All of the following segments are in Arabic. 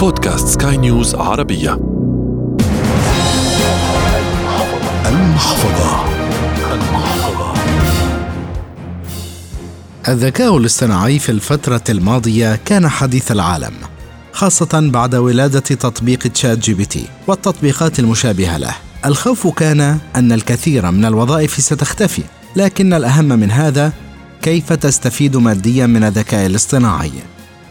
بودكاست سكاي نيوز عربية. المحفظة. المحفظة الذكاء الاصطناعي في الفترة الماضية كان حديث العالم خاصة بعد ولادة تطبيق تشات جي بي تي والتطبيقات المشابهة له. الخوف كان أن الكثير من الوظائف ستختفي لكن الأهم من هذا كيف تستفيد ماديا من الذكاء الاصطناعي؟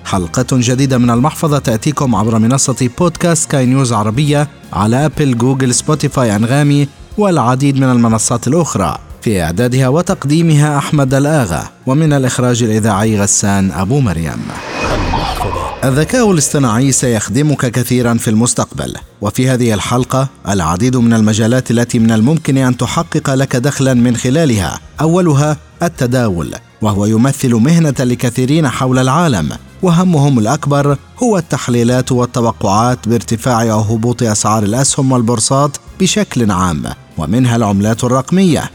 حلقة جديدة من المحفظة تأتيكم عبر منصة بودكاست سكاي نيوز عربية على أبل جوجل سبوتيفاي أنغامي والعديد من المنصات الأخرى. في إعدادها وتقديمها أحمد الآغا ومن الإخراج الإذاعي غسان أبو مريم. الذكاء الاصطناعي سيخدمك كثيرا في المستقبل وفي هذه الحلقة العديد من المجالات التي من الممكن أن تحقق لك دخلا من خلالها. أولها التداول وهو يمثل مهنة لكثيرين حول العالم. وهمهم الأكبر هو التحليلات والتوقعات بارتفاع أو هبوط أسعار الأسهم والبورصات بشكل عام ومنها العملات الرقمية.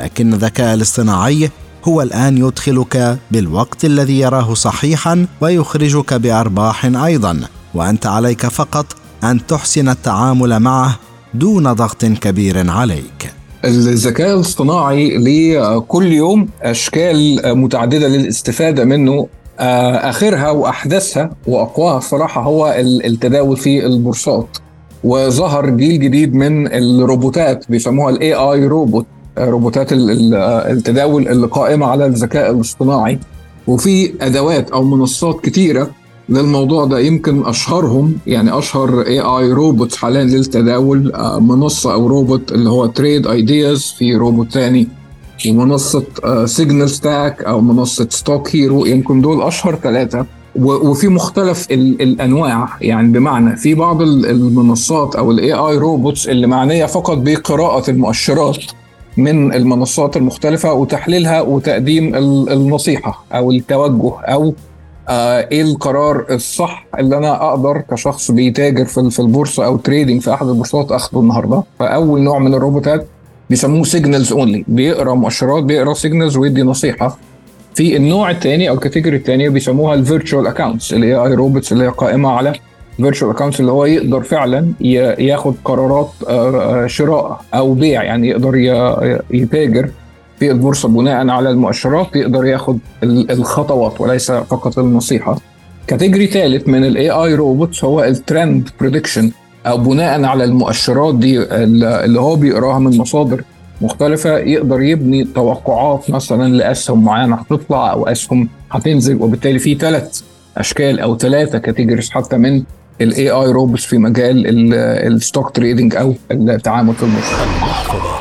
لكن الذكاء الاصطناعي هو الآن يدخلك بالوقت الذي يراه صحيحا ويخرجك بأرباح أيضا وأنت عليك فقط أن تحسن التعامل معه دون ضغط كبير عليك. الذكاء الاصطناعي لكل يوم أشكال متعددة للاستفادة منه. آخرها واحدثها وأقواها الصراحة هو التداول في البورصات. وظهر جيل جديد من الروبوتات بيسموها ال AI robot روبوتات التداول اللي قائمة على الذكاء الاصطناعي. وفي أدوات أو منصات كتيرة للموضوع ده يمكن أشهرهم يعني أشهر AI robot حاليا للتداول آه، منصة أو روبوت اللي هو Trade Ideas في روبوت ثاني ومنصه Signal Stack أو منصة Stock Hero يمكن دول أشهر ثلاثة وفي مختلف الأنواع. يعني بمعنى في بعض المنصات أو ال AI robots اللي معنية فقط بقراءة المؤشرات من المنصات المختلفة وتحليلها وتقديم النصيحة أو التوجه أو آه إيه القرار الصح اللي أنا أقدر كشخص بيتاجر في البورصة أو trading في أحد البورصات أخده النهارده. فأول نوع من الروبوتات بيسموه signals only بيقرأ مؤشرات بيقرأ signals ويدي نصيحة. في النوع الثاني أو ال category الثانية بيسموها ال virtual accounts اللي هي AI robots اللي هي قائمة على virtual accounts اللي هو يقدر فعلا ياخد قرارات آه، آه، شراء أو بيع. يعني يقدر يتاجر. في البورصة بناء على المؤشرات يقدر ياخد الخطوات وليس فقط النصيحة. category ثالث من ال AI robots هو ال trend prediction أو بناء على المؤشرات دي اللي هو بيقراها من مصادر مختلفة يقدر يبني توقعات مثلا لأسهم معينة هتطلع أو أسهم هتنزل وبالتالي في ثلاث أشكال أو ثلاثة categories حتى من ال AI robots في مجال ال stock trading أو التعامل في البورصة.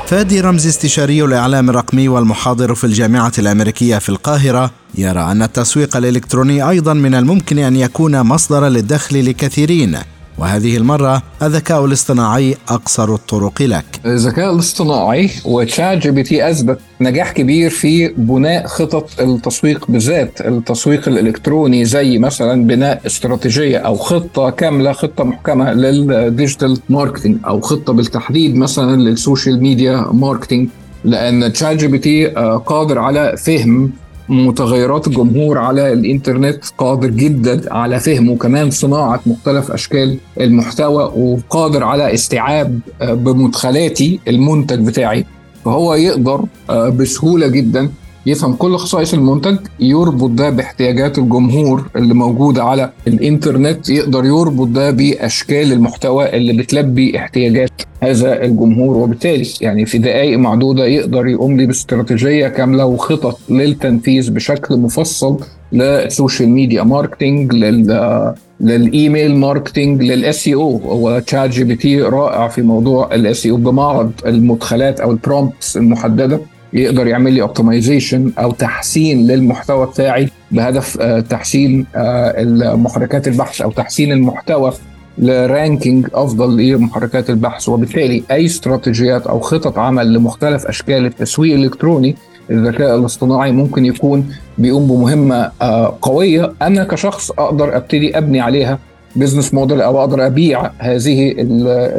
فادي رمزي استشاري الإعلام الرقمي والمحاضر في الجامعة الأمريكية في القاهرة يرى أن التسويق الإلكتروني أيضا من الممكن أن يكون مصدرا للدخل لكثيرين وهذه المرة الذكاء الاصطناعي أقصر الطرق لك. الذكاء الاصطناعي و ChatGPT أثبت نجاح كبير في بناء خطط التسويق بالذات التسويق الإلكتروني زي مثلا بناء استراتيجية أو خطة كاملة خطة محكمة لل digital marketing أو خطة بالتحديد مثلا لل social media marketing لأن ChatGPT قادر على فهم متغيرات الجمهور على الإنترنت قادر جدا على فهم وكمان صناعة مختلف أشكال المحتوى وقادر على استيعاب آه، لمدخلات المنتج بتاعي. فهو يقدر آه، بسهولة جدا يفهم كل خصائص المنتج يربط ده باحتياجات الجمهور اللي موجودة على الإنترنت يقدر يربط ده بأشكال المحتوى اللي بتلبي احتياجات هذا الجمهور. وبالتالي يعني في دقائق معدودة يقدر يقوم لي باستراتيجية كاملة وخطط للتنفيذ بشكل مفصل لل social media marketing لل لل email marketing لل SEO هو ChatGPT رائع في موضوع ال SEO بمجرد المدخلات أو ال prompts المحددة. يقدر يعمل لي optimization أو تحسين للمحتوى بتاعي بهدف آه، تحسين آه، محركات البحث أو تحسين المحتوى ل ranking أفضل لمحركات البحث. وبالتالي أي استراتيجيات أو خطط عمل لمختلف أشكال التسويق الإلكتروني الذكاء الاصطناعي ممكن يكون بيقوم بمهمه آه، قوية. أنا كشخص أقدر أبتدي أبني عليها business model أو أقدر أبيع هذه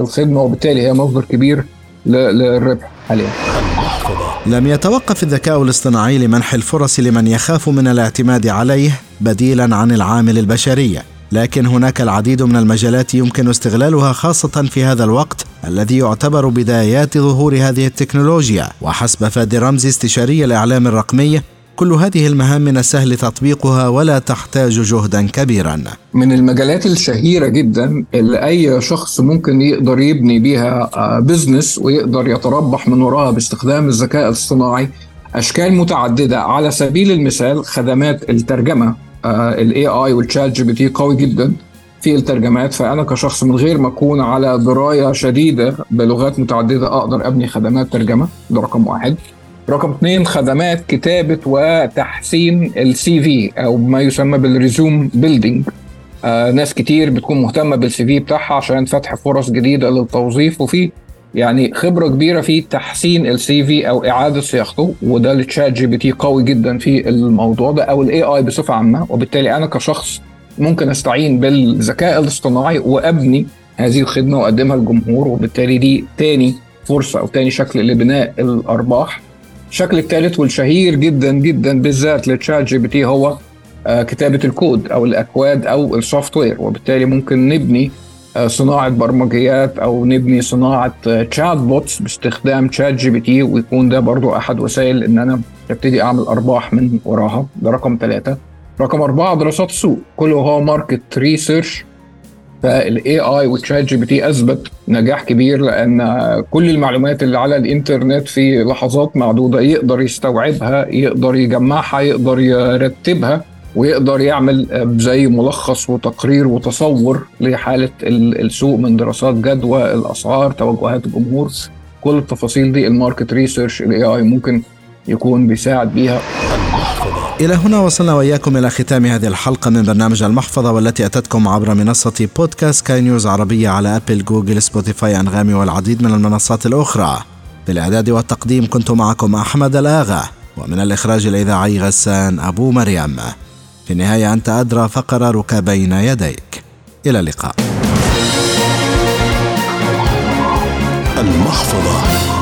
الخدمة وبالتالي هي مصدر كبير للربح. حاليا لم يتوقف الذكاء الاصطناعي لمنح الفرص لمن يخاف من الاعتماد عليه بديلا عن العامل البشري لكن هناك العديد من المجالات يمكن استغلالها خاصة في هذا الوقت الذي يعتبر بدايات ظهور هذه التكنولوجيا وحسب فادي رمزي استشاري الإعلام الرقمي كل هذه المهام من السهل تطبيقها ولا تحتاج جهدا كبيرا. من المجالات الشهيرة جدا اللي أي شخص ممكن يقدر يبني بيها business ويقدر يتربح من وراها باستخدام الذكاء الاصطناعي أشكال متعددة. على سبيل المثال خدمات الترجمة ال AI وال ChatGPT قوي جدا في الترجمات. فأنا كشخص من غير ما أكون على دراية شديدة بلغات متعددة أقدر أبني خدمات ترجمة ده رقم واحد. رقم اثنين خدمات كتابة وتحسين ال CV أو ما يسمى بال resume building آه ناس كتير بتكون مهتمة بال CV بتاعها عشان فتح فرص جديدة للتوظيف وفي يعني خبرة كبيرة في تحسين ال CV أو إعادة صياغته وده ال ChatGPT قوي جدا في الموضوع ده أو ال AI بصفة عامة. وبالتالي أنا كشخص ممكن أستعين بالذكاء الاصطناعي وأبني هذه الخدمة وأقدمها للجمهور وبالتالي دي تاني فرصة أو تاني شكل لبناء الأرباح. الشكل الثالث والشهير جدا جدا بالذات لل ChatGPT هو كتابة الكود أو الأكواد أو ال software وبالتالي ممكن نبني صناعة برمجيات أو نبني صناعة chatbots باستخدام ChatGPT. ويكون ده برضو أحد وسائل إن أنا أبتدي أعمل أرباح من وراها. ده رقم ثلاثة. رقم أربعة دراسات السوق. اللي هو market research فال AI وال ChatGPT أثبت نجاح كبير لأن كل المعلومات اللي على الإنترنت في لحظات معدودة يقدر يستوعبها يقدر يجمعها يقدر يرتبها ويقدر يعمل زي ملخص وتقرير وتصور لحالة السوق من دراسات جدوى الأسعار توجهات الجمهور. كل التفاصيل دي ال market research ال AI ممكن يكون بيساعد بيها. إلى هنا وصلنا وإياكم إلى ختام هذه الحلقة من برنامج المحفظة والتي أتتكم عبر منصة بودكاست سكاي نيوز عربية على أبل جوجل سبوتيفاي أنغامي والعديد من المنصات الأخرى. في الإعداد والتقديم كنت معكم أحمد الآغا ومن الإخراج الإذاعي غسان أبو مريم. في النهاية أنت أدرى فقرارك بين يديك. إلى اللقاء. المحفظة.